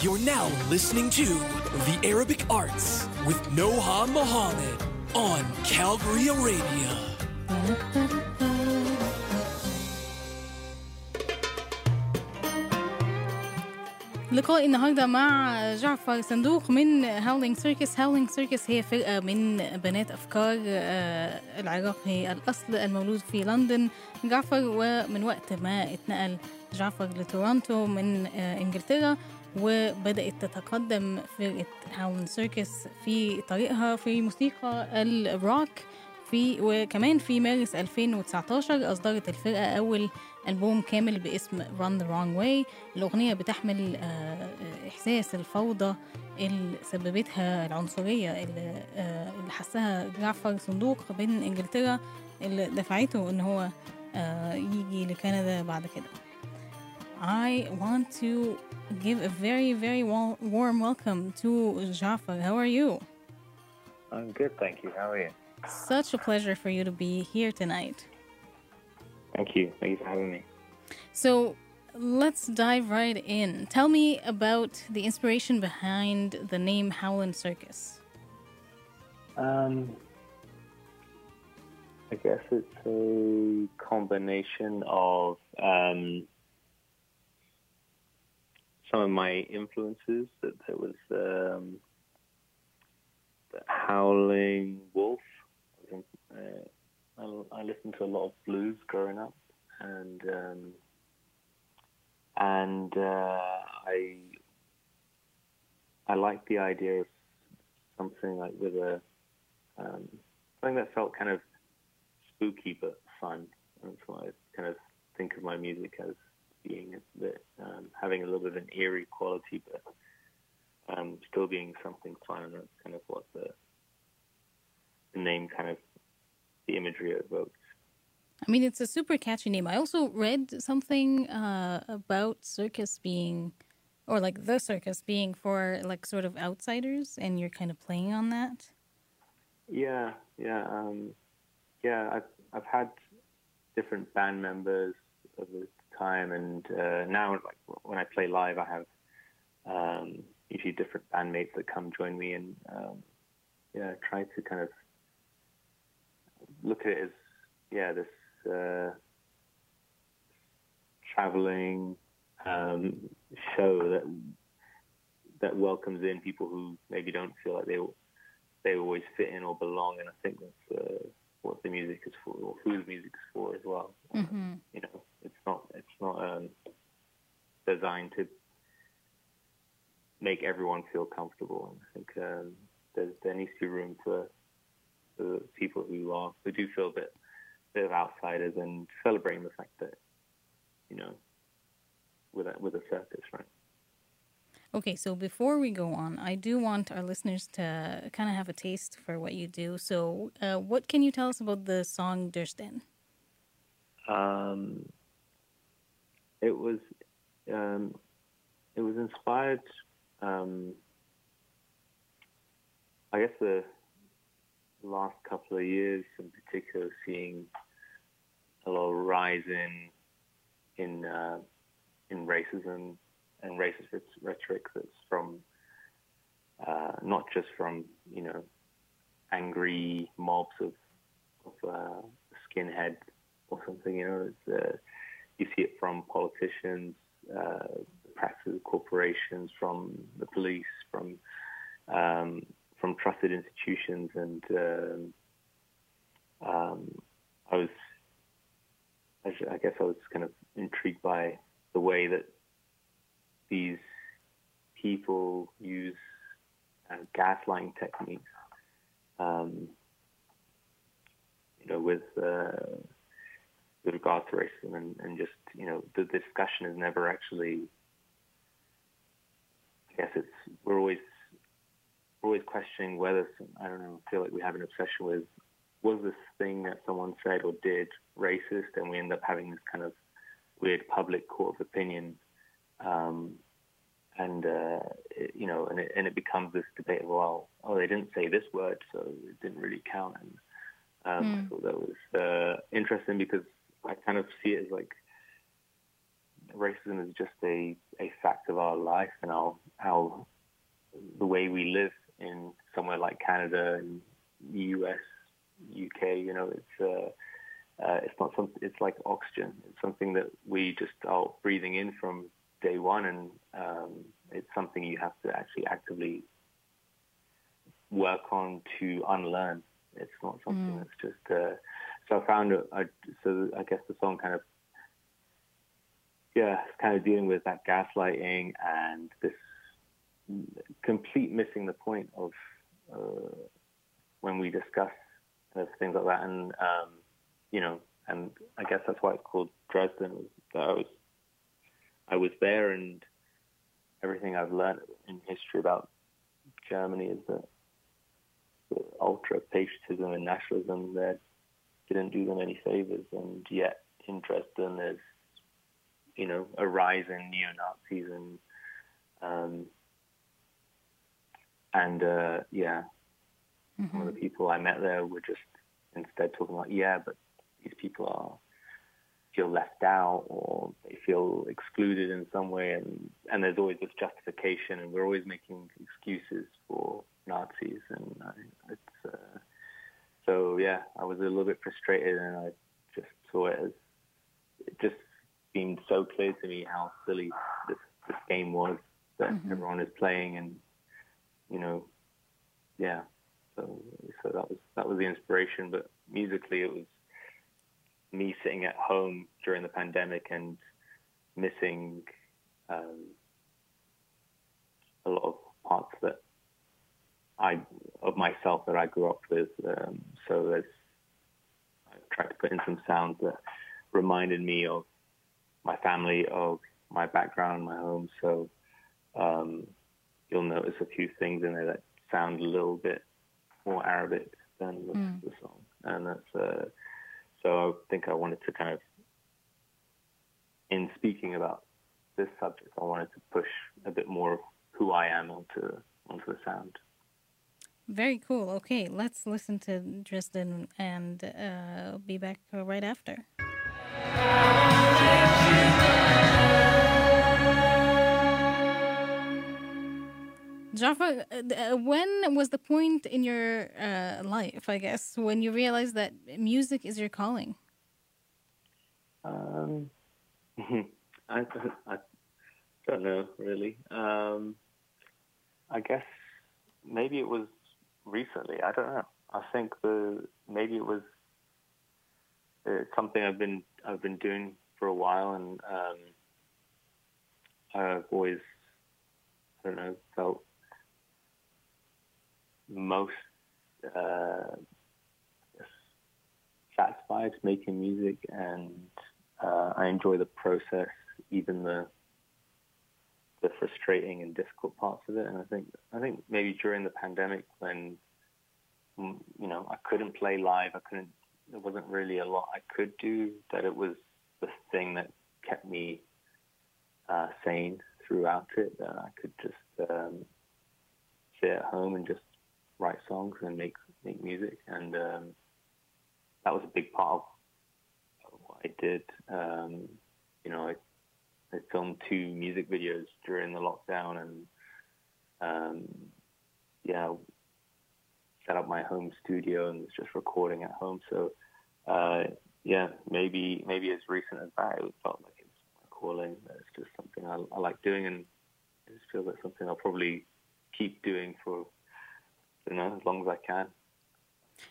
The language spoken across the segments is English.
You're now listening to The Arabic Arts with Noha Mohammed on Calgary Arabia. لقاء النهارده مع جعفر صندوق من هاولينج سيركس هاولينج سيركس هي فرقة من بنات أفكار آه، العراقي الأصل المولود في لندن جعفر ومن وقت ما اتنقل جعفر لتورونتو من آه، إنجلترا وبدأت تتقدم فرقة هاولينج سيركس في طريقها في موسيقى الروك في وكمان في مارس 2019 أصدرت الفرقة أول ألبوم كامل باسم Run the Wrong Way. الأغنية بتحمل آه، إحساس الفوضى اللي سببتها العنصرية اللي, آه، اللي حسها جعفر صندوق بين إنجلترا اللي دفعته إن هو آه، يجي لكندا بعد كده. I want to give a very very wa- warm welcome to Jafar. How are you? I'm good, thank you. How are you? Such a pleasure for you to be here tonight. Thank you. Thank you for having me. So let's dive right in. Tell me about the inspiration behind the name Howling Circus. Um, I guess it's a combination of um, some of my influences. That there was um, the Howling Wolf. Uh, I, I listened to a lot of blues growing up, and um, and uh, I I like the idea of something like with a um, something that felt kind of spooky but fun. That's why I kind of think of my music as being a bit um, having a little bit of an eerie quality, but um, still being something fun. And that's kind of what the the name kind of the imagery evokes. I mean, it's a super catchy name. I also read something uh, about circus being, or like the circus being for like sort of outsiders, and you're kind of playing on that. Yeah, yeah, um, yeah. I've I've had different band members over time, and uh, now like when I play live, I have um, usually different bandmates that come join me, and um, yeah, try to kind of look at it as yeah this uh, traveling um, show that that welcomes in people who maybe don't feel like they they always fit in or belong, and I think that's uh, what the music is for, or who the music is for as well. Mm-hmm. You know, it's not it's not um, designed to make everyone feel comfortable. And I think um, there's, there needs to be room for, for people who are who do feel a bit bit of outsiders and celebrating the fact that you know with a, with a circus, right? Okay, so before we go on, I do want our listeners to kind of have a taste for what you do. So, uh, what can you tell us about the song Dresden? Um, it was um, it was inspired. Um, I guess the last couple of years, in particular, seeing a lot of rise in in uh, in racism and racist rhetoric that's from uh, not just from you know angry mobs of of uh, skinhead or something. You know, it's, uh, you see it from politicians, uh, practices, corporations, from the police, from um, from trusted institutions, and um, um, I was, I guess, I was kind of intrigued by the way that these people use uh, gaslighting techniques. Um, you know, with uh, with regards to racism and, and just you know the discussion is never actually. I guess it's we're always we're always questioning whether I don't know. I feel like we have an obsession with was this thing that someone said or did racist, and we end up having this kind of weird public court of opinion. Um, and uh, it, you know, and it, and it becomes this debate of well, oh, they didn't say this word, so it didn't really count. And um, I thought that was uh, interesting because I kind of see it as like racism is just a, a fact of our life and our how the way we live in somewhere like Canada and US, UK. You know, it's uh, uh, it's not something. It's like oxygen. It's something that we just are breathing in from day one, and um, it's something you have to actually actively work on to unlearn. It's not something mm. that's just. Uh, so I found it. I, so I guess the song kind of, yeah, it's kind of dealing with that gaslighting and this complete missing the point of uh, when we discuss things like that, and um, you know, and I guess that's why it's called Dresden. I was, I was there, and everything I've learned in history about Germany is that the ultra patriotism and nationalism there didn't do them any favors, and yet interest in Dresden there's you know a rise in neo Nazis and um, and uh, yeah, mm-hmm. some of the people I met there were just instead talking about yeah, but these people are feel left out or they feel excluded in some way and and there's always this justification and we're always making excuses for Nazis and it's uh, so yeah I was a little bit frustrated and I just saw it as it just seemed so clear to me how silly this this game was that mm-hmm. everyone is playing and you know yeah so so that was that was the inspiration but musically it was me sitting at home during the pandemic and missing um, a lot of parts that I of myself that I grew up with. Um, so there's I tried to put in some sounds that reminded me of my family, of my background, my home. So um, you'll notice a few things in there that sound a little bit more Arabic than the, mm. the song, and that's. Uh, so I think I wanted to kind of, in speaking about this subject, I wanted to push a bit more who I am onto onto the sound. Very cool. Okay, let's listen to Dresden and uh, be back right after. Jafar, uh, when was the point in your uh, life, I guess, when you realized that music is your calling? Um, I, I don't know, really. Um, I guess maybe it was recently. I don't know. I think the maybe it was uh, something I've been I've been doing for a while, and um, I've always I don't know felt most uh, satisfied making music, and uh, I enjoy the process, even the the frustrating and difficult parts of it. And I think I think maybe during the pandemic, when mm, you know I couldn't play live, I couldn't. There wasn't really a lot I could do. That it was the thing that kept me uh, sane throughout it. That I could just um, at home and just songs and make make music, and um, that was a big part of what I did. Um, you know, I, I filmed two music videos during the lockdown, and um, yeah, set up my home studio and was just recording at home. So uh, yeah, maybe maybe as recent as that, it felt like it's my calling. It's just something I, I like doing, and I just feel like something I'll probably keep doing for you know, as long as I can.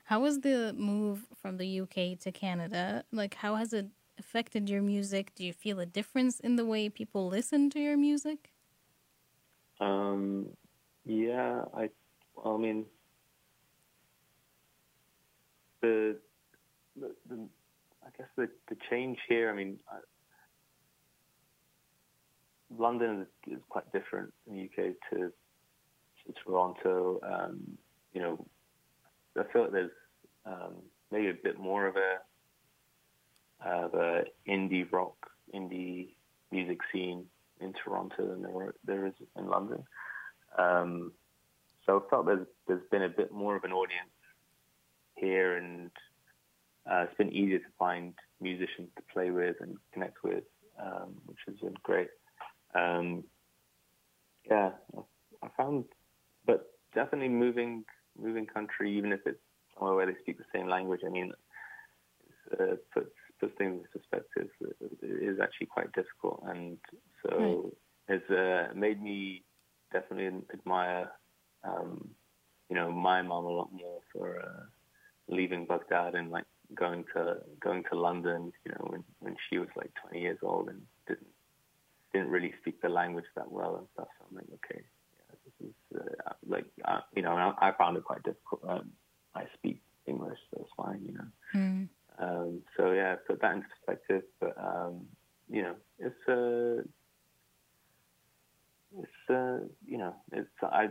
How was the move from the UK to Canada? Like, how has it affected your music? Do you feel a difference in the way people listen to your music? Um, yeah, I, I mean, the, the, the I guess the, the change here, I mean, I, London is, is, quite different in the UK to to Toronto. Um, you know, I feel like there's um, maybe a bit more of a of a indie rock, indie music scene in Toronto than there, there is in London. Um, so I felt there's there's been a bit more of an audience here, and uh, it's been easier to find musicians to play with and connect with. um, which has been great. Um, yeah, I found, but definitely moving moving country, even if it's somewhere where they speak the same language. I mean, uh, puts puts things in perspective. It is actually quite difficult, and so right. it's uh, made me definitely admire, um, you know, my mom a lot more for uh, leaving Baghdad and like going to going to London. You know, when when she was like 20 years old and didn't didn't really speak the language that well and stuff. So I'm like, okay, yeah, this is uh, like uh, you know, I, I, found it quite difficult. Um, I speak English, so it's fine, you know. Mm. Um, so yeah, put that into perspective. But um, you know, it's uh, it's uh, you know, it's I,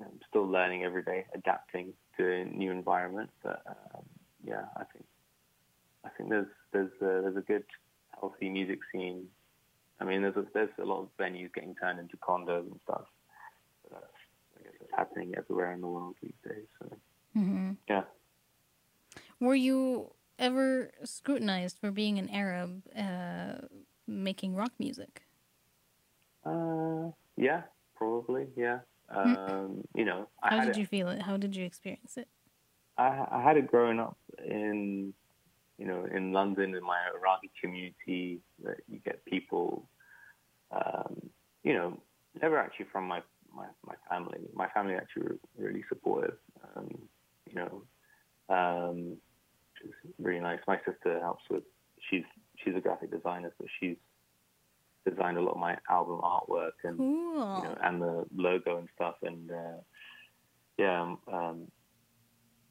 I am still learning every day, adapting to a new environment. But um, yeah, I think I think there's there's a, there's a good healthy music scene I mean, there's a, there's a lot of venues getting turned into condos and stuff. But I guess it's happening everywhere in the world these days. So, mm-hmm. yeah. Were you ever scrutinized for being an Arab uh, making rock music? Uh, yeah, probably. Yeah. Hmm. Um, you know, how did it, you feel it? How did you experience it? I, I had it growing up in you know, in London, in my Iraqi community, that you get people, um, you know, never actually from my, my, my family. My family actually really supportive, um, you know, um, which is really nice. My sister helps with, she's, she's a graphic designer, so she's designed a lot of my album artwork and, cool. you know, and the logo and stuff. And, uh, yeah, um, um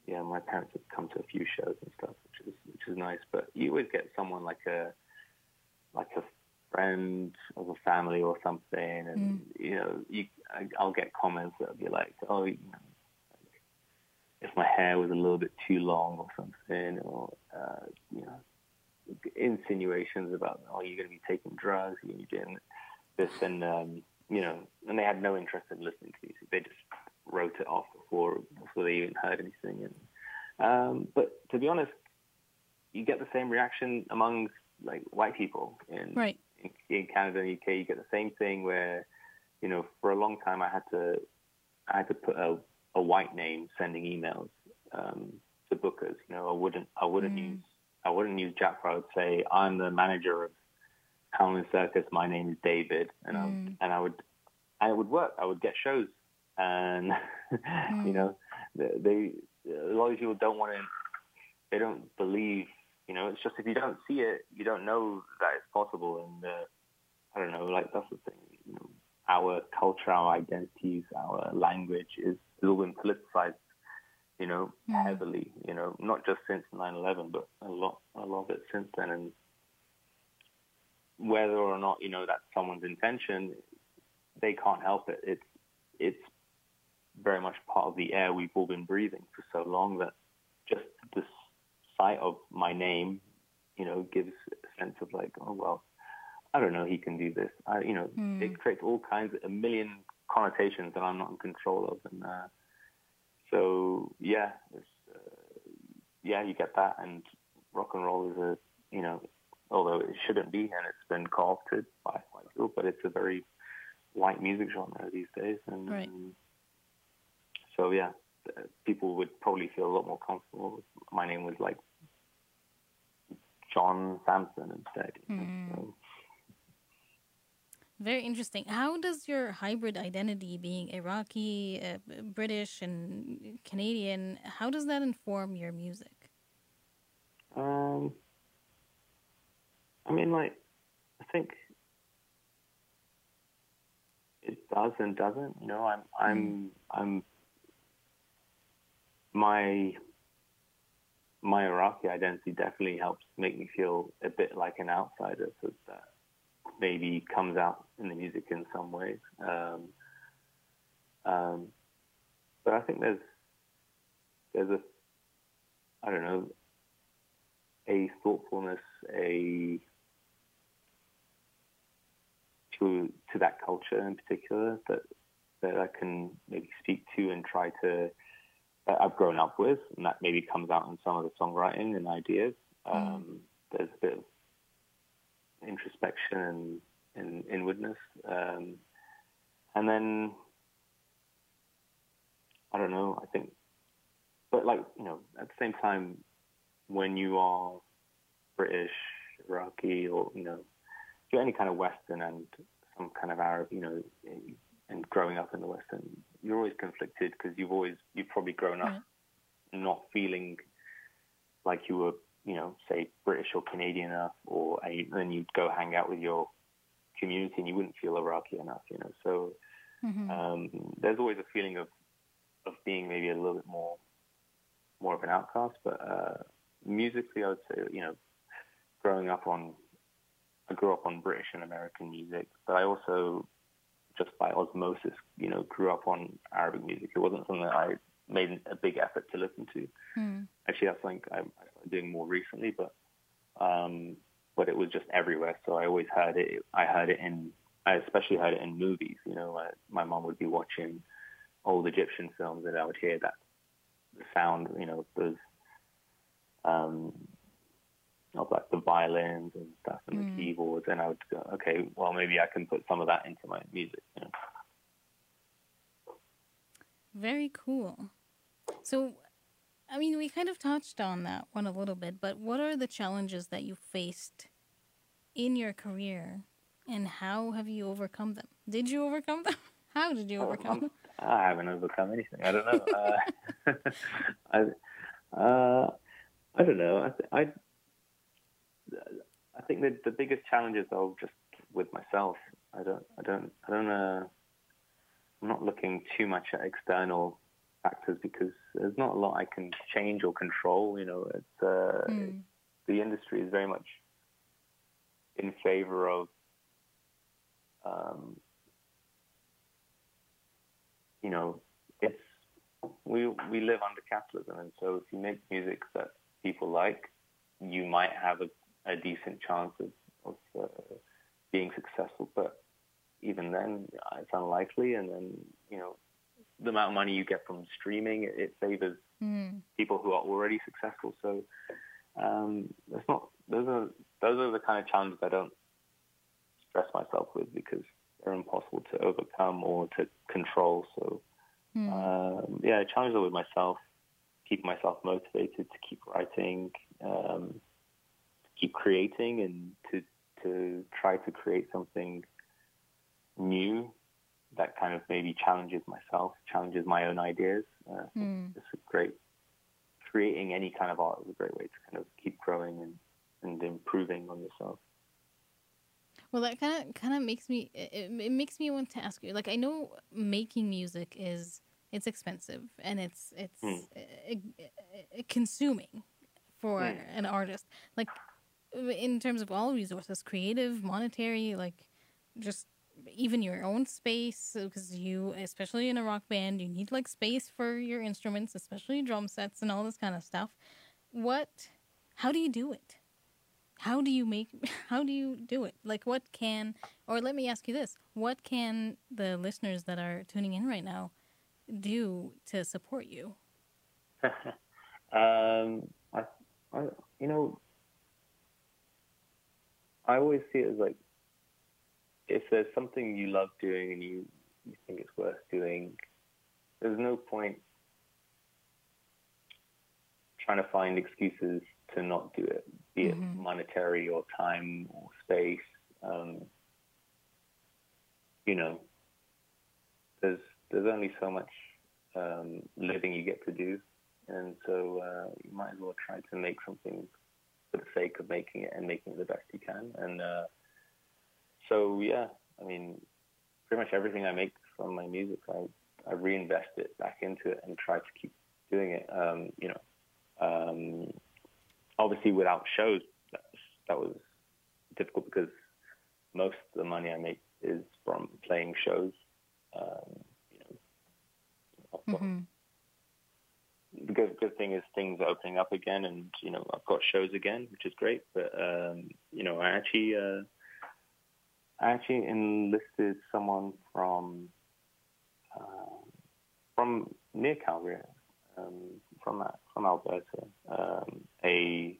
yeah, my parents have come to a few shows and stuff, which is which is nice. But you always get someone like a like a friend of a family or something, and mm. you know, you I'll get comments that'll be like, oh, you know, like, if my hair was a little bit too long or something, or uh, you know, insinuations about oh, you're going to be taking drugs, you're going to be doing this, and um, you know, and they had no interest in listening to music. They just wrote it off before before they even heard anything. And um, but to be honest, you get the same reaction among like white people in, right. In in Canada and UK. You get the same thing where you know for a long time I had to I had to put a, a white name sending emails um, to bookers. You know I wouldn't I wouldn't mm. use I wouldn't use Jack. I would say I'm the manager of Howling Circus. My name is David, and mm. I and I would and it would work. I would get shows and mm. you know they a lot of people don't want to they don't believe you know it's just if you don't see it you don't know that it's possible. And uh, i don't know like that's the thing you know, our culture our identities our language is all been politicized you know mm. heavily you know not just since 9-11 but a lot a lot of it since then. And whether or not you know that's someone's intention they can't help it. It's it's very much part of the air we've all been breathing for so long that sight of my name, you know, gives a sense of like, oh well, I don't know, he can do this. I, you know, mm. it creates all kinds of a million connotations that I'm not in control of, and uh, so yeah, uh, yeah, you get that, and rock and roll is a, you know, although it shouldn't be, and it's been co-opted by white people, but it's a very white music genre these days, and. Right. Um, so yeah, people would probably feel a lot more comfortable if my name was like John Sampson instead. Mm. So. Very interesting. How does your hybrid identity, being Iraqi, uh, British, and Canadian, how does that inform your music? Um, I mean, like, I think it does and doesn't. You know, I'm, I'm, mm. I'm my my Iraqi identity definitely helps make me feel a bit like an outsider. So that maybe comes out in the music in some ways. Um, um, but I think there's there's a I don't know a thoughtfulness a to to that culture in particular that that I can maybe speak to and try to I've grown up with, and that maybe comes out in some of the songwriting and ideas. Mm. Um, mm. There's a bit of introspection and, and inwardness. Um, and then I don't know. I think, but like you know, at the same time, when you are British, Iraqi, or you know, you're any kind of Western and some kind of Arab, you know, and growing up in the Western, you're always conflicted because you've always you've probably grown up not feeling like you were, you know, say British or Canadian enough, or then you'd go hang out with your community and you wouldn't feel Iraqi enough, you know. So mm-hmm. um, there's always a feeling of of being maybe a little bit more more of an outcast. But uh, musically, I would say, you know, growing up on I grew up on British and American music, but I also just by osmosis, you know, grew up on Arabic music. It wasn't something that I made a big effort to listen to. Mm. Actually, that's something I'm doing more recently, but um, but it was just everywhere. So I always heard it. I heard it in. I especially heard it in movies. You know, uh, my mom would be watching old Egyptian films, and I would hear that sound. You know, those um, of like the violins and stuff and mm. the keyboards, and I would go, okay, well maybe I can put some of that into my music. You know? Very cool. So, I mean, we kind of touched on that one a little bit, but what are the challenges that you faced in your career, and how have you overcome them? Did you overcome them? How did you overcome them? I haven't overcome anything. I don't know. uh, I, uh, I don't know. I, th- I I think the the biggest challenges are just with myself. I don't I don't I don't uh, I'm not looking too much at external factors because there's not a lot I can change or control. You know, it's uh, mm. the industry is very much in favor of um, you know it's we we live under capitalism, and so if you make music that people like, you might have a a decent chance of, of uh, being successful. But even then, it's unlikely. And then, you know, the amount of money you get from streaming, it, it favors mm. people who are already successful. So um, that's not those are those are the kind of challenges I don't stress myself with because they're impossible to overcome or to control. So mm. um, yeah, challenges are with myself, keep myself motivated to keep writing. Um, keep creating and to to try to create something new that kind of maybe challenges myself, challenges my own ideas. Uh, mm. It's a great creating any kind of art is a great way to kind of keep growing and, and improving on yourself. Well, that kind of kind of makes me it, it makes me want to ask you. Like, I know making music is it's expensive and it's it's mm. consuming for mm. an artist. Like, in terms of all resources creative monetary like just even your own space because you especially in a rock band you need like space for your instruments especially drum sets and all this kind of stuff. What how do you do it? How do you make how do you do it? Like what can or let me ask you this what can the listeners that are tuning in right now do to support you? Um I, I you know I always see it as like if there's something you love doing and you, you think it's worth doing, there's no point trying to find excuses to not do it, be mm-hmm. it monetary or time or space. Um, you know, there's there's only so much um, living you get to do, and so uh, you might as well try to make something for the sake of making it and making it the best you can. And uh, so, yeah, I mean, pretty much everything I make from my music, I, I reinvest it back into it and try to keep doing it. Um, you know, um, obviously without shows, that, that was difficult because most of the money I make is from playing shows. Um, you know, mm-hmm the good, good thing is things are opening up again, and you know I've got shows again, which is great. But um, you know I actually uh, I actually enlisted someone from uh, from near Calgary, um, from from Alberta, um, a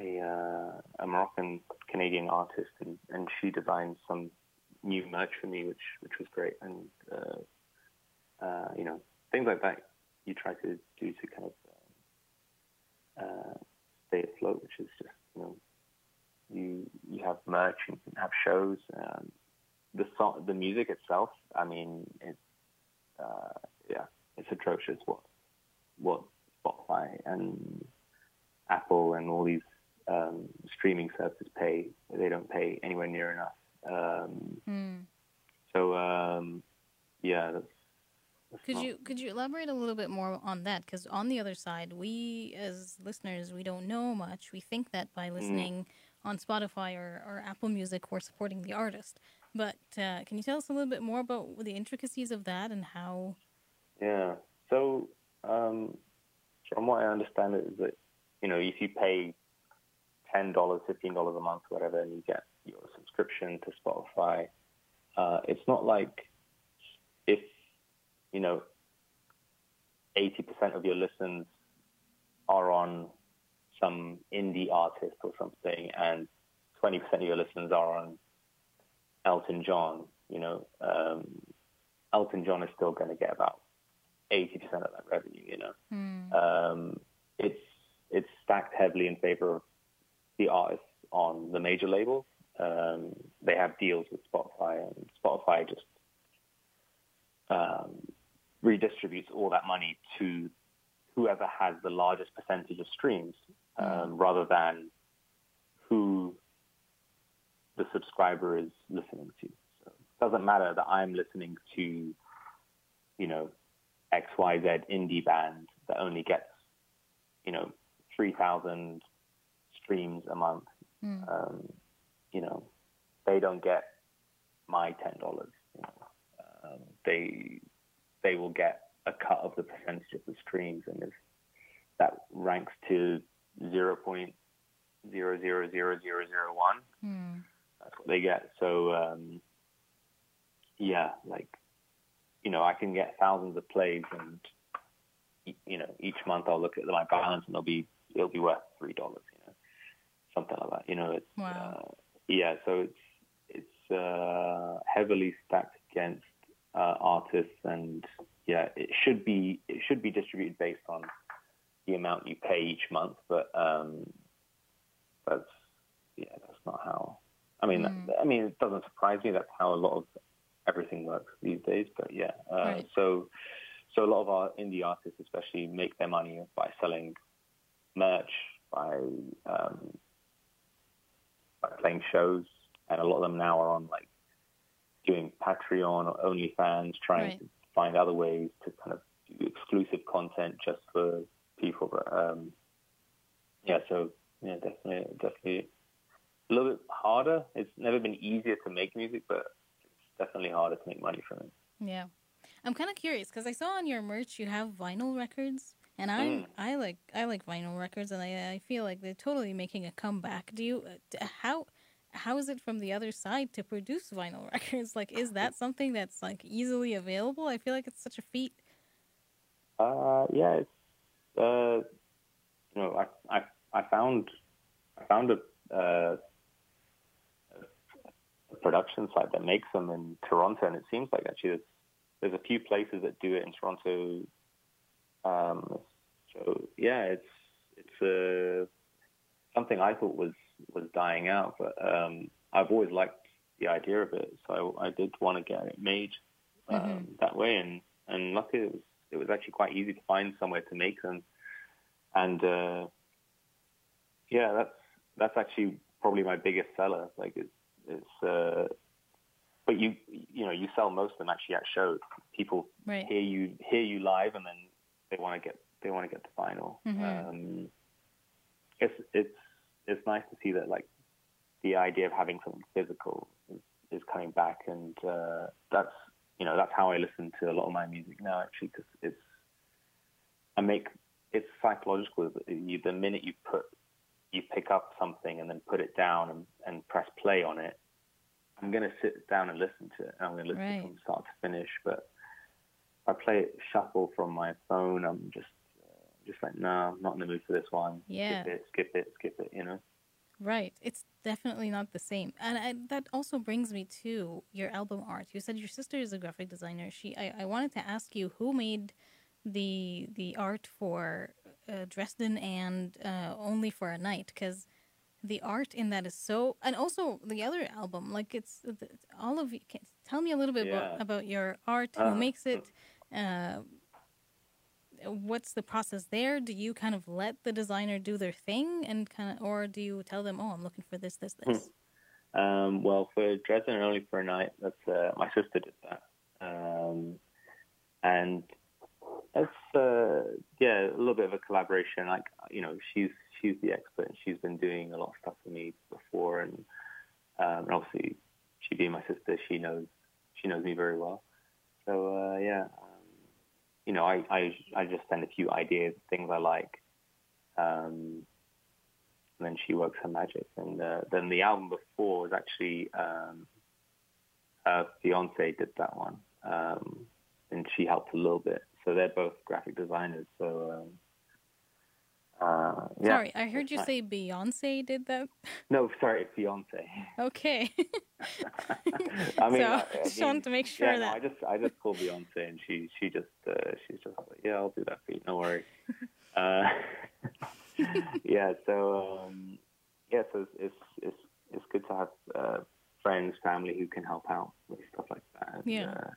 a uh, a Moroccan Canadian artist, and, and she designed some new merch for me, which which was great. And uh, uh, you know, things like that you try to do to kind of uh, stay afloat, which is just you know, you you have merch, you can have shows. Um, the song, the music itself, I mean, it's uh, yeah, it's atrocious. What what Spotify and Apple and all these um, streaming services pay, they don't pay anywhere near enough. Um, Mm. So um, yeah, that's Could you could you elaborate a little bit more on that? Because on the other side, we as listeners, we don't know much. We think that by listening on Spotify or, or Apple Music, we're supporting the artist. But uh, can you tell us a little bit more about the intricacies of that and how? Yeah. So, um, from what I understand, it is that you know if you pay ten dollars, fifteen dollars a month, whatever, and you get your subscription to Spotify, uh, it's not like if you know eighty percent of your listens are on some indie artist or something, and twenty percent of your listens are on Elton John. You know, um, Elton John is still going to get about 80% of that revenue, you know. Hmm. Um, it's it's stacked heavily in favor of the artists on the major labels. Um, they have deals with Spotify, and Spotify just um, redistributes all that money to whoever has the largest percentage of streams, um, rather than who the subscriber is listening to. So it doesn't matter that I'm listening to, you know, XYZ indie band that only gets, you know, 3,000 streams a month. Hmm. Um, you know, they don't get my $10. You know. um, they, they will get a cut of the percentage of the streams. And if that ranks to 0.0000001, Hmm. that's what they get. So, um, yeah, like, you know, I can get thousands of plays, and you know, each month I'll look at my balance, and it'll be it'll be worth three dollars, you know, something like that. You know, it's Wow. uh, yeah. So it's it's uh, heavily stacked against uh, artists, and yeah, it should be it should be distributed based on the amount you pay each month, but um, that's yeah, that's not how. I mean, Mm. that, I mean, it doesn't surprise me. That's how a lot of everything works these days. But yeah, uh, Right. so so a lot of our indie artists, especially, make their money by selling merch, by um, by playing shows, and a lot of them now are on like doing Patreon or OnlyFans, trying Right. to find other ways to kind of do exclusive content just for people. But um, yeah, so yeah, definitely, definitely a little bit harder. It's never been easier to make music, but it's definitely harder to make money from it. Yeah, I'm kind of curious because I saw on your merch you have vinyl records, and I Mm. I like I like vinyl records, and I I feel like they're totally making a comeback. Do you uh, how how is it from the other side to produce vinyl records? Like, is that something that's like easily available? I feel like it's such a feat. Uh, yeah, it's uh, you know, I I I found I found a, uh, a production site that makes them in Toronto, and it seems like actually there's there's a few places that do it in Toronto. Um, so yeah, it's it's uh, something I thought was was dying out, but um, I've always liked the idea of it, so I, I did want to get it made um, Mhm. that way, and and luckily it was it was actually quite easy to find somewhere to make them, and uh, yeah, that's that's actually probably my biggest seller. Like it's it's, uh, but you you know you sell most of them actually at shows. People Right. hear you hear you live, and then they want to get they want to get to vinyl. Mhm. Um, it's it's it's nice to see that like the idea of having something physical is, is coming back, and uh, that's you know that's how I listen to a lot of my music now actually because it's I make it's psychological. You, the minute you put you pick up something and then put it down and, and press play on it, I'm going to sit down and listen to it. I'm going to listen Right. from start to finish. But if I play it shuffle from my phone, I'm just just like, no, I'm not in the mood for this one. Yeah. Skip it, skip it, skip it. You know. Right. It's definitely not the same. And I, that also brings me to your album art. You said your sister is a graphic designer. She I, I wanted to ask you who made the the art for uh, Dresden and uh, Only for a Night cuz the art in that is so and also the other album like it's, it's all of you can, tell me a little bit Yeah. about, about your art who Uh, makes it uh, what's the process there? Do you kind of let the designer do their thing and kind of, or do you tell them, oh, I'm looking for this, this, this? Um, well, for Dresden and Only for a Night, that's uh, my sister did that, um, and that's uh, yeah a little bit of a collaboration. Like you know, she's she's the expert, and she's been doing a lot of stuff for me before, and, um, and obviously she being my sister, she knows she knows me very well. So uh, yeah, you know, I, I I just send a few ideas, things I like. Um, and then she works her magic. And uh, then the album before was actually um, her fiance did that one, um, and she helped a little bit. So they're both graphic designers. So um, uh, yeah. Sorry, I heard you say Beyonce did that. no. Sorry, it's fiance. Okay. I mean, so I- I just mean, wanted to make sure yeah, no, that. I just I just called Beyonce, and she she just uh, she's just like, yeah, I'll do that for you. No worry. uh, yeah. So um, yeah. So it's, it's it's it's good to have uh, friends, family who can help out with stuff like that. Yeah. Uh,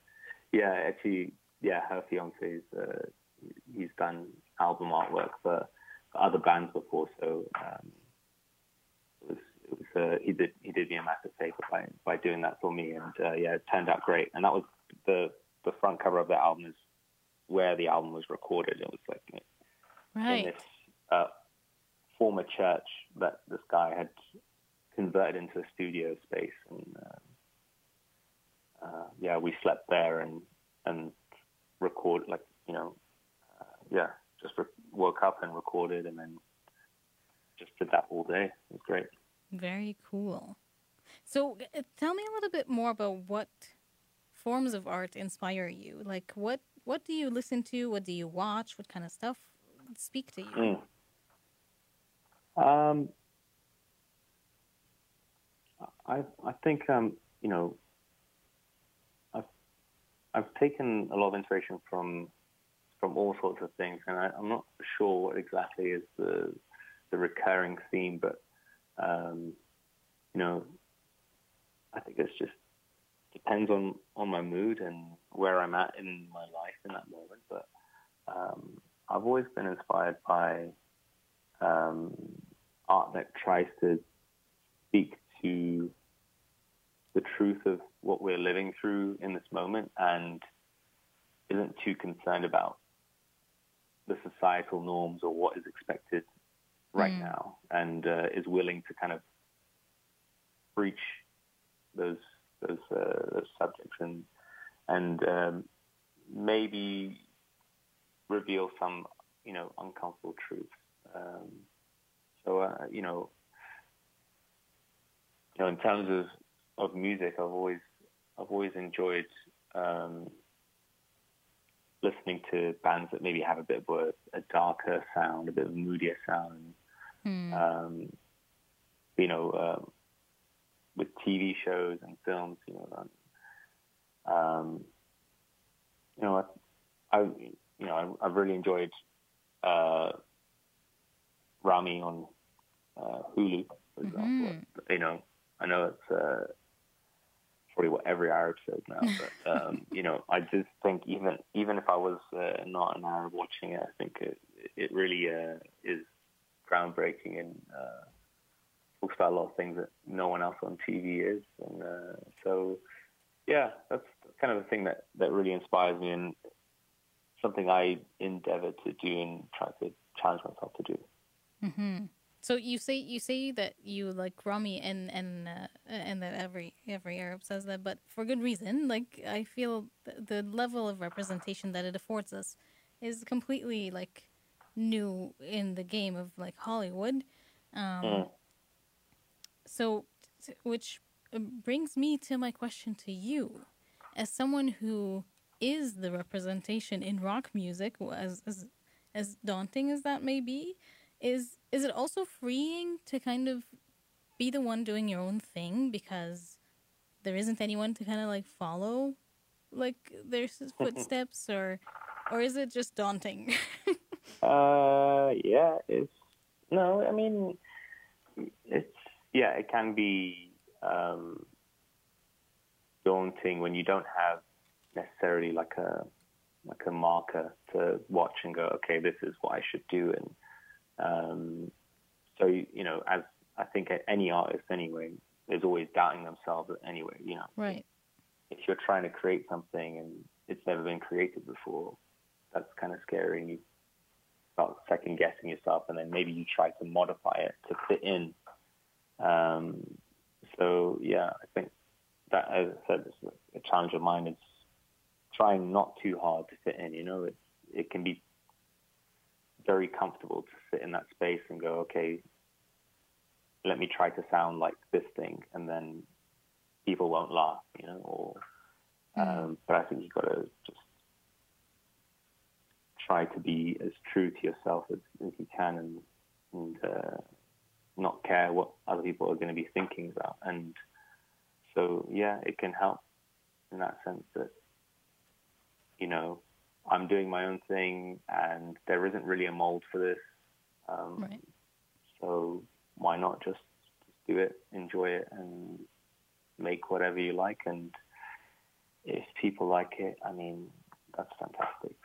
yeah. Actually, yeah. Her fiance's uh, he's done album artwork for, for other bands before, so. Um, it was, it was uh, he did he did me a massive favor by by doing that for me, and uh, yeah, it turned out great. And that was the the front cover of the album is where the album was recorded. It was like in Right. this uh, former church that this guy had converted into a studio space, and uh, uh, yeah, we slept there and and record like you know, uh, yeah, just re- woke up and recorded, and then just did that all day. It was great. Very cool. So uh, tell me a little bit more about what forms of art inspire you. Like what what do you listen to? What do you watch? What kind of stuff speak to you? Mm. Um, I I think um you know I've I've taken a lot of inspiration from from all sorts of things, and I, I'm not sure what exactly is the the recurring theme, but um, you know I think it's just depends on on my mood and where I'm at in my life in that moment, but um, I've always been inspired by um, art that tries to speak to the truth of what we're living through in this moment and isn't too concerned about the societal norms or what is expected right Mm. now and uh, is willing to kind of breach those those uh, those subjects and and um, maybe reveal some you know uncomfortable truths. Um, so uh, you know, you know, in terms of of music, I've always I've always enjoyed um, listening to bands that maybe have a bit of a, a darker sound, a bit of a moodier sound. Hmm. Um, you know, um, with TV shows and films, you know, um, um, you know, I, I you know, I, I've really enjoyed uh, Rami on uh, Hulu, for example. Mhm. You know, I know it's uh, probably what every Arab says now, but um, you know, I just think even even if I was uh, not an Arab watching it, I think it it really uh, is groundbreaking and uh, talks about a lot of things that no one else on TV is, and uh, so yeah, that's kind of the thing that that really inspires me and something I endeavor to do and try to challenge myself to do. hmm So you say you say that you like Rami and and uh, and that every every Arab says that, but for good reason. Like I feel th- the level of representation that it affords us is completely like new in the game of like Hollywood. Um, Mm. So, t- which uh, brings me to my question to you, as someone who is the representation in rock music, as, as as daunting as that may be, is is it also freeing to kind of be the one doing your own thing because there isn't anyone to kind of like follow like their footsteps or or is it just daunting? Uh, yeah, it's no. I mean, it's yeah. It can be um, daunting when you don't have necessarily like a like a marker to watch and go, okay, this is what I should do, and um, so you know, as I think any artist anyway is always doubting themselves anyway. You know, right. if you're trying to create something and it's never been created before, that's kind of scary. And you start second guessing yourself, and then maybe you try to modify it to fit in. Um, so yeah, I think that, as I said, is a challenge of mine. Is trying not too hard to fit in. You know, it's it can be very comfortable to sit in that space and go, okay, let me try to sound like this thing, and then people won't laugh, you know, or um, but I think you've got to just try to be as true to yourself as, as you can and, and uh, not care what other people are going to be thinking about. And so, yeah, it can help in that sense that, you know, I'm doing my own thing and there isn't really a mold for this. Um, Right. So why not just, just do it, enjoy it, and make whatever you like? And if people like it, I mean, that's fantastic.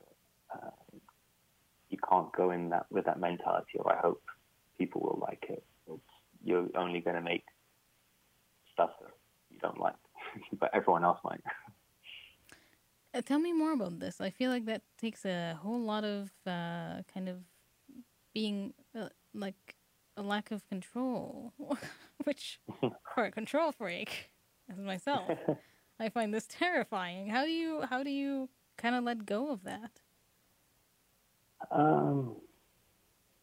Uh, you can't go in that with that mentality of I hope people will like it. It's, you're only going to make stuff that you don't like, but everyone else might. Uh, tell me more about this. I feel like that takes a whole lot of uh, kind of being uh, like a lack of control, which for a control freak as myself, I find this terrifying. How do you how do you kind of let go of that? Um,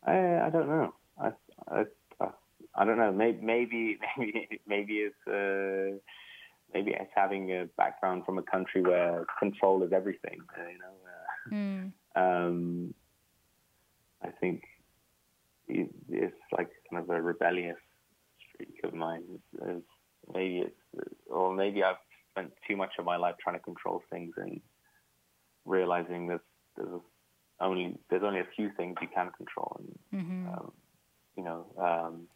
I I don't know. I I, I, I don't know. Maybe maybe maybe maybe it's uh, maybe it's having a background from a country where control is everything. Uh, you know. Uh, Mm. um, I think it's like kind of a rebellious streak of mine. It's, it's, maybe it's, or maybe I've spent too much of my life trying to control things and realizing there's, there's only there's only a few things you can control, and hmm um, you know, um,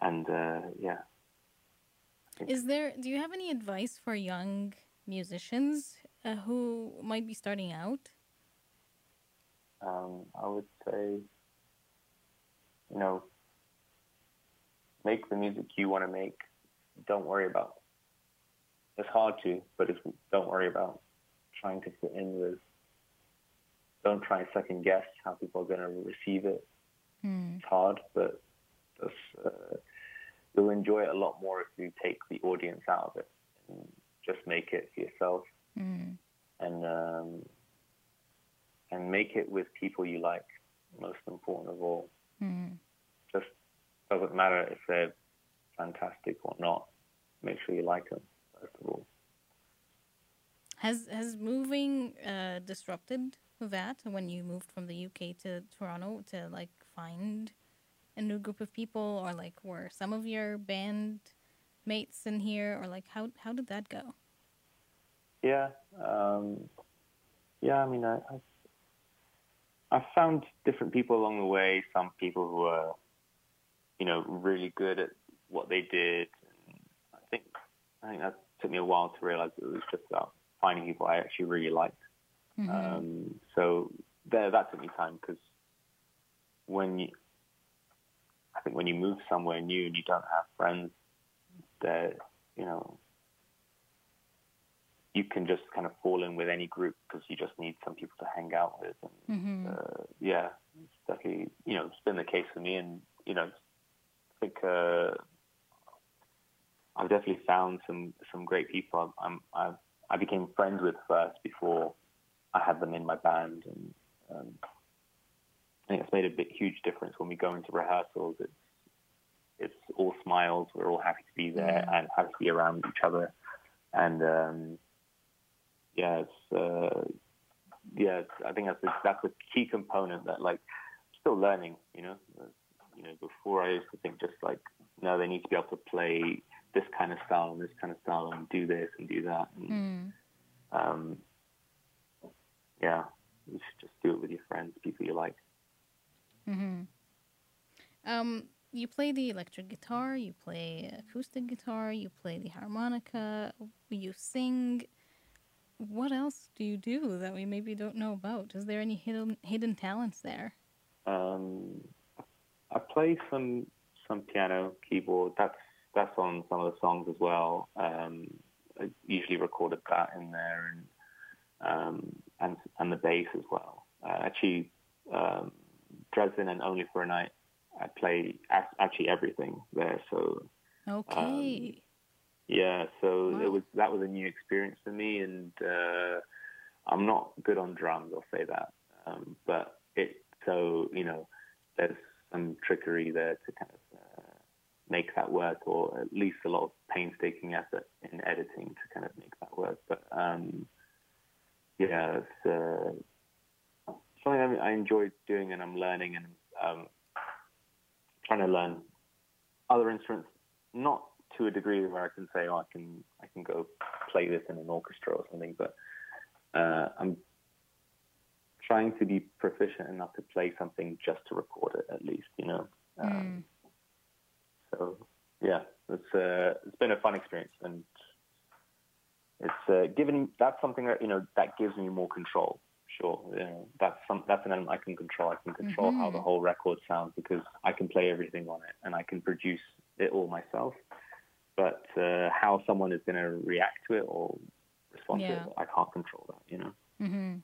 and uh, yeah. Is there? Do you have any advice for young musicians uh, who might be starting out? um, I would say, you know, make the music you want to make. Don't worry about. It's hard to, but it's, don't worry about trying to fit in with. Don't try and second guess how people are going to receive it. Hmm. It's hard, but it's, uh, you'll enjoy it a lot more if you take the audience out of it and just make it for yourself Mm. and um, and make it with people you like. Most important of all, Mm. just doesn't matter if they're fantastic or not. Make sure you like them first of all. Has has moving uh, disrupted that when you moved from the UK to Toronto to like find a new group of people, or like were some of your band mates in here, or like how how did that go? Yeah, um, yeah. I mean, I, I I found different people along the way. Some people who are, you know, really good at what they did. And I think I think that took me a while to realize it was just about finding people I actually really liked. Mhm. Um, so there, that took me time because when you, I think when you move somewhere new and you don't have friends, that you know, you can just kind of fall in with any group because you just need some people to hang out with. And Mhm. uh, yeah, it's definitely you know it's been the case for me, and you know, I think uh, I've definitely found some some great people. I'm, I'm I became friends with first before I had them in my band, and um, I think it's made a big, huge difference when we go into rehearsals. It's it's all smiles. We're all happy to be there and happy to be around each other, and um, yeah, it's uh, yeah, I think that's a, that's a key component that like still learning. You know, you know, before I used to think just like no, they need to be able to play this kind of style and this kind of style and do this and do that. And, Mm. um, yeah, you should just do it with your friends, people you like. Hmm Um, you play the electric guitar, you play acoustic guitar, you play the harmonica, you sing. What else do you do that we maybe don't know about? Is there any hidden hidden talents there? Um, I play some some piano, keyboard. That's that's on some of the songs as well. Um, I usually recorded that in there, and um, and and the bass as well. Uh, actually, um, Dresden and Only for a Night, I play actually everything there. So Okay. yeah, so Wow. it was that was a new experience for me, and uh, I'm not good on drums. I'll say that, um, but it so you know there's some trickery there to kind of uh, make that work, or at least a lot of painstaking effort in editing to kind of make that work. But um, yeah, it's uh, something I, I enjoy doing, and I'm learning, and um, trying to learn other instruments, not to a degree where I can say, oh, I can I can go play this in an orchestra or something, but uh, I'm trying to be proficient enough to play something just to record it, at least, you know. Um, So yeah, it's uh, it's been a fun experience, and it's uh, given that's something that you know that gives me more control. Sure, you know, that's some that's an element I can control. I can control how the whole record sounds because I can play everything on it and I can produce it all myself. But uh, how someone is going to react to it or respond to it, I can't control that. You know. hmm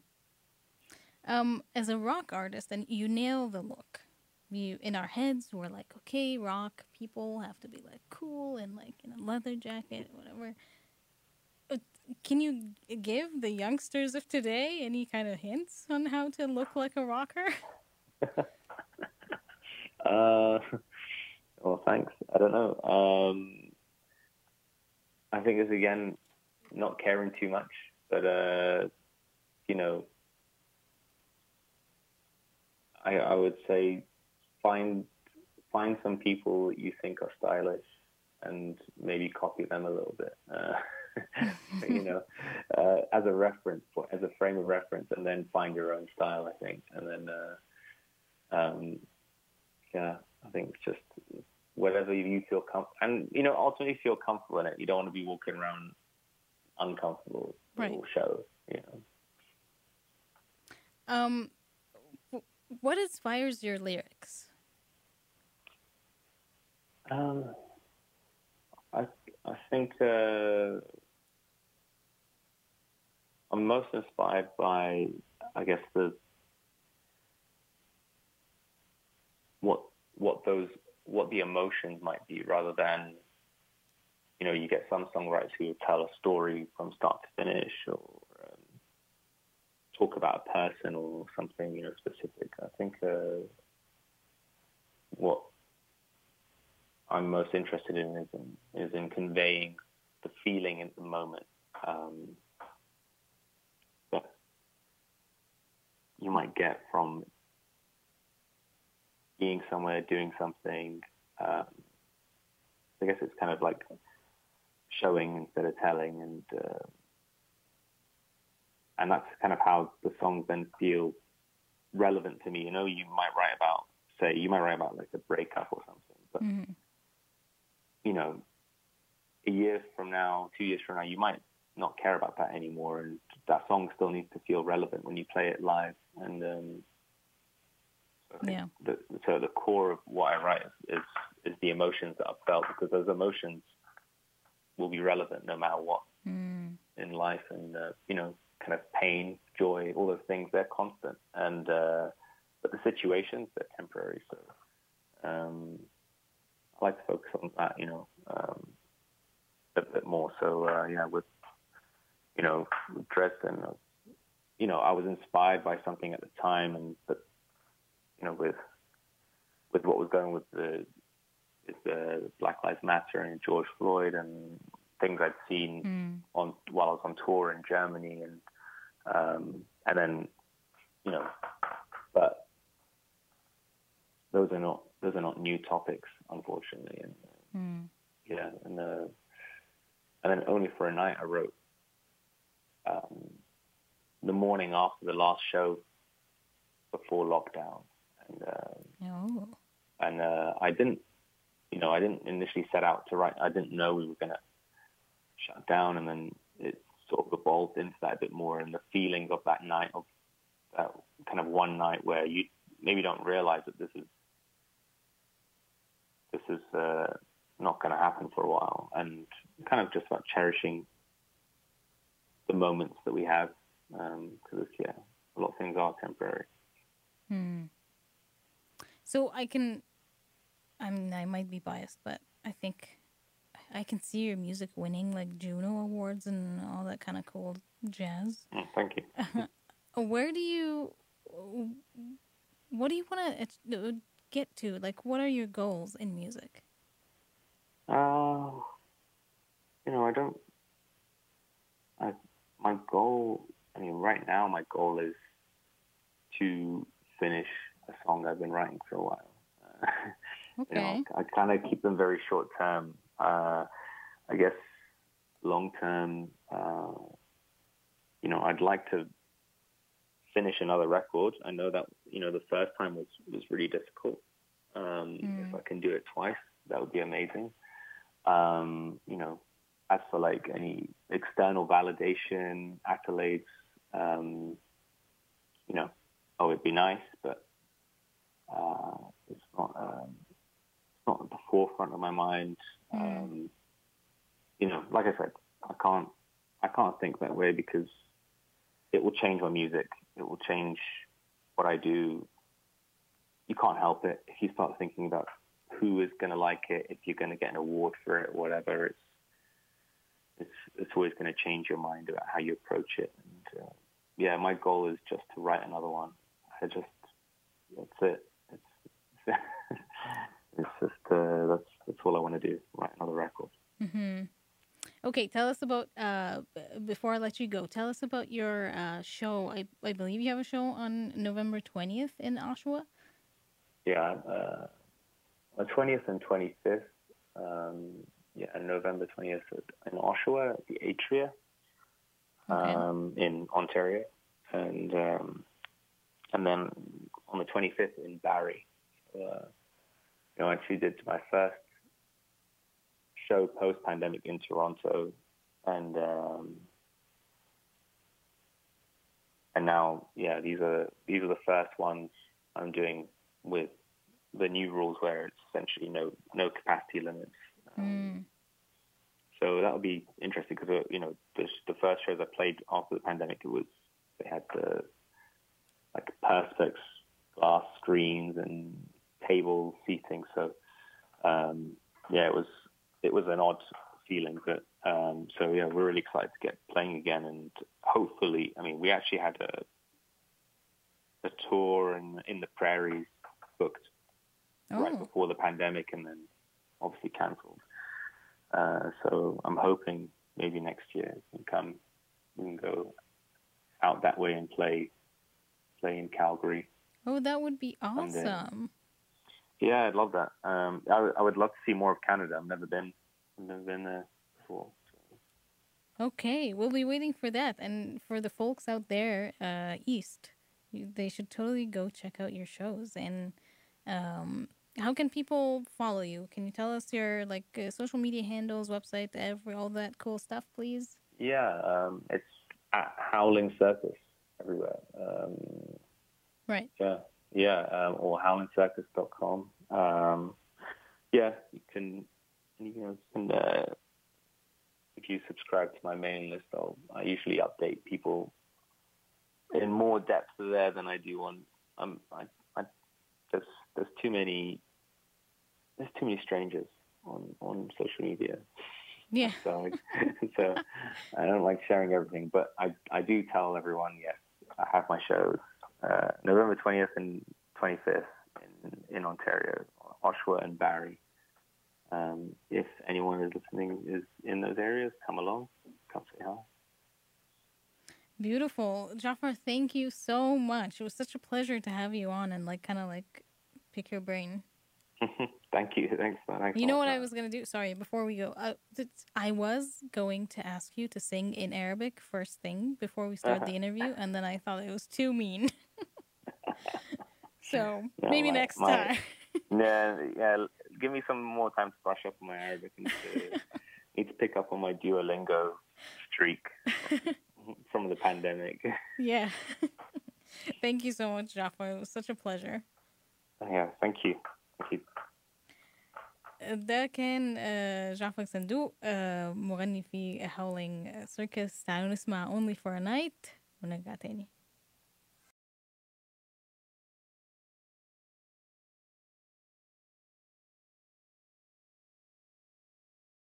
Um, as a rock artist, and you nail the look. You in our heads, we're like, okay, rock people have to be like cool and like in a leather jacket, whatever. Can you give the youngsters of today any kind of hints on how to look like a rocker? Uh, well, thanks. I don't know. Um, I think it's again not caring too much, but uh, you know, I, I would say find find some people that you think are stylish and maybe copy them a little bit. Uh, you know, uh, as a reference, for, as a frame of reference, and then find your own style. I think, and then. Uh, um, yeah, I think it's just whatever you feel comfortable, and you know, ultimately feel comfortable in it. You don't want to be walking around uncomfortable. Right. will show. You know. Um, what inspires your lyrics? Um, I I think uh, I'm most inspired by, I guess the what what those what the emotions might be, rather than you know you get some songwriters who tell a story from start to finish, or um, talk about a person or something you know specific. I think uh, what I'm most interested in is in, is in conveying the feeling at the moment um, that you might get from being somewhere, doing something. Um, I guess it's kind of like showing instead of telling, and uh, and that's kind of how the songs then feel relevant to me. You know, you might write about, say, you might write about like a breakup or something, but Mhm. you know, a year from now, two years from now, you might not care about that anymore, and that song still needs to feel relevant when you play it live. And um, so Yeah. the, so the core of what I write is, is is the emotions that I've felt because those emotions will be relevant no matter what Mm. in life, and uh, you know, kind of pain, joy, all those things they're constant, and uh, but the situations they're temporary. So um, I like to focus on that, you know, um, a bit more. So uh, yeah, with you know with Dresden, you know, I was inspired by something at the time, and but you know, with with what was going with the with the Black Lives Matter and George Floyd and things I'd seen Mm. on while I was on tour in Germany, and Um, and then, you know, but those are not those are not new topics, unfortunately. And Mm. yeah, and uh, and then only for a night I wrote um, the morning after the last show before lockdown, and uh, Oh. and uh, I didn't, you know, I didn't initially set out to write. I didn't know we were gonna shut down, and then it sort of evolved into that a bit more, and the feeling of that night of that kind of one night where you maybe don't realize that this is this is uh, not going to happen for a while, and kind of just about cherishing the moments that we have, because yeah, a lot of things are temporary. Hmm. So I can, I mean, I might be biased, but I think I can see your music winning like Juno Awards and all that kind of cool jazz. Mm, Thank you. Where do you, what do you want to get to? Like, what are your goals in music? Uh, you know, I don't. I my goal. I mean, right now, my goal is to finish a song I've been writing for a while. Okay. you know, I kind of keep them very short term. Uh, I guess long term, uh, you know, I'd like to finish another record. I know that you know the first time was was really difficult. Um, If I can do it twice, that would be amazing. Um, you know, as for like any external validation, accolades, um, you know, oh, it'd be nice, but uh, it's not. Um, it's not at the forefront of my mind. Um, you know, like I said, I can't. I can't think that way because it will change my music. It will change what I do. You can't help it. If you start thinking about who is going to like it, if you're going to get an award for it, whatever, it's it's it's always going to change your mind about how you approach it. And uh, yeah, my goal is just to write another one. I just that's it. It's it's just uh, that's that's all I want to do. Write another record. Mm-hmm. Okay, tell us about uh before I let you go. Tell us about your uh show. I I believe you have a show on November twentieth in Oshawa. Yeah, uh, on twentieth and twenty fifth. Um, yeah, November twentieth in Oshawa at the Atria Okay. um, in Ontario, and um, and then on the twenty fifth in Barrie. Uh, you know, I actually did my first show post pandemic in Toronto, and um, and now yeah, these are these are the first ones I'm doing with the new rules where it's essentially no no capacity limits. Um, Mm. So that'll be interesting because you know the, the first shows I played after the pandemic, it was they had the like perspex glass screens and table seating. So um, yeah, it was it was an odd feeling, but um, so yeah, we're really excited to get playing again, and hopefully, I mean, we actually had a a tour in in the prairies booked right Oh, before the pandemic, and then obviously cancelled. Uh, so I'm hoping maybe next year we can come, we can go out that way and play play in Calgary. oh, that would be Someday. awesome. Yeah, I'd love that. Um, I, would- I would love to see more of Canada. I've never been, I've never been there before. Okay, we'll be waiting for that. And for the folks out there uh, east, you, they should totally go check out your shows. And um, how can people follow you? Can you tell us your like uh, social media handles, website, every all that cool stuff, please? Yeah, um, it's at Howling Circus everywhere. Um, Right. Yeah, yeah, um, or howlingcircus.com. Um, yeah, you can, you know, can, uh, if you subscribe to my mailing list, I'll, I usually update people in more depth there than I do on. Um, I, I, there's there's too many there's too many strangers on on social media. Yeah. So, so I don't like sharing everything, but I, I do tell everyone, yes, I have my shows uh, November 20th and 25th in, in Ontario, Oshawa and Barrie. Um, if anyone is listening is in those areas, come along, come say hi. Beautiful. Jafar, thank you so much. It was such a pleasure to have you on and like kind of like pick your brain. Thank you. Thanks, man. Thanks You know what I was going to do? Sorry, before we go. Uh, I was going to ask you to sing in Arabic first thing before we start the interview, and then I thought it was too mean. so Yeah, maybe my- next my- time. Yeah, yeah. Give me some more time to brush up on my Arabic and to, need to pick up on my Duolingo streak from the pandemic. yeah. Thank you so much, Jafar. It was such a pleasure. yeah, thank you. You. ده كان آه، جعفر صندوق آه، مغني في هاولينج سيركس تعالوا نسمع Only for a Night ونرجع تاني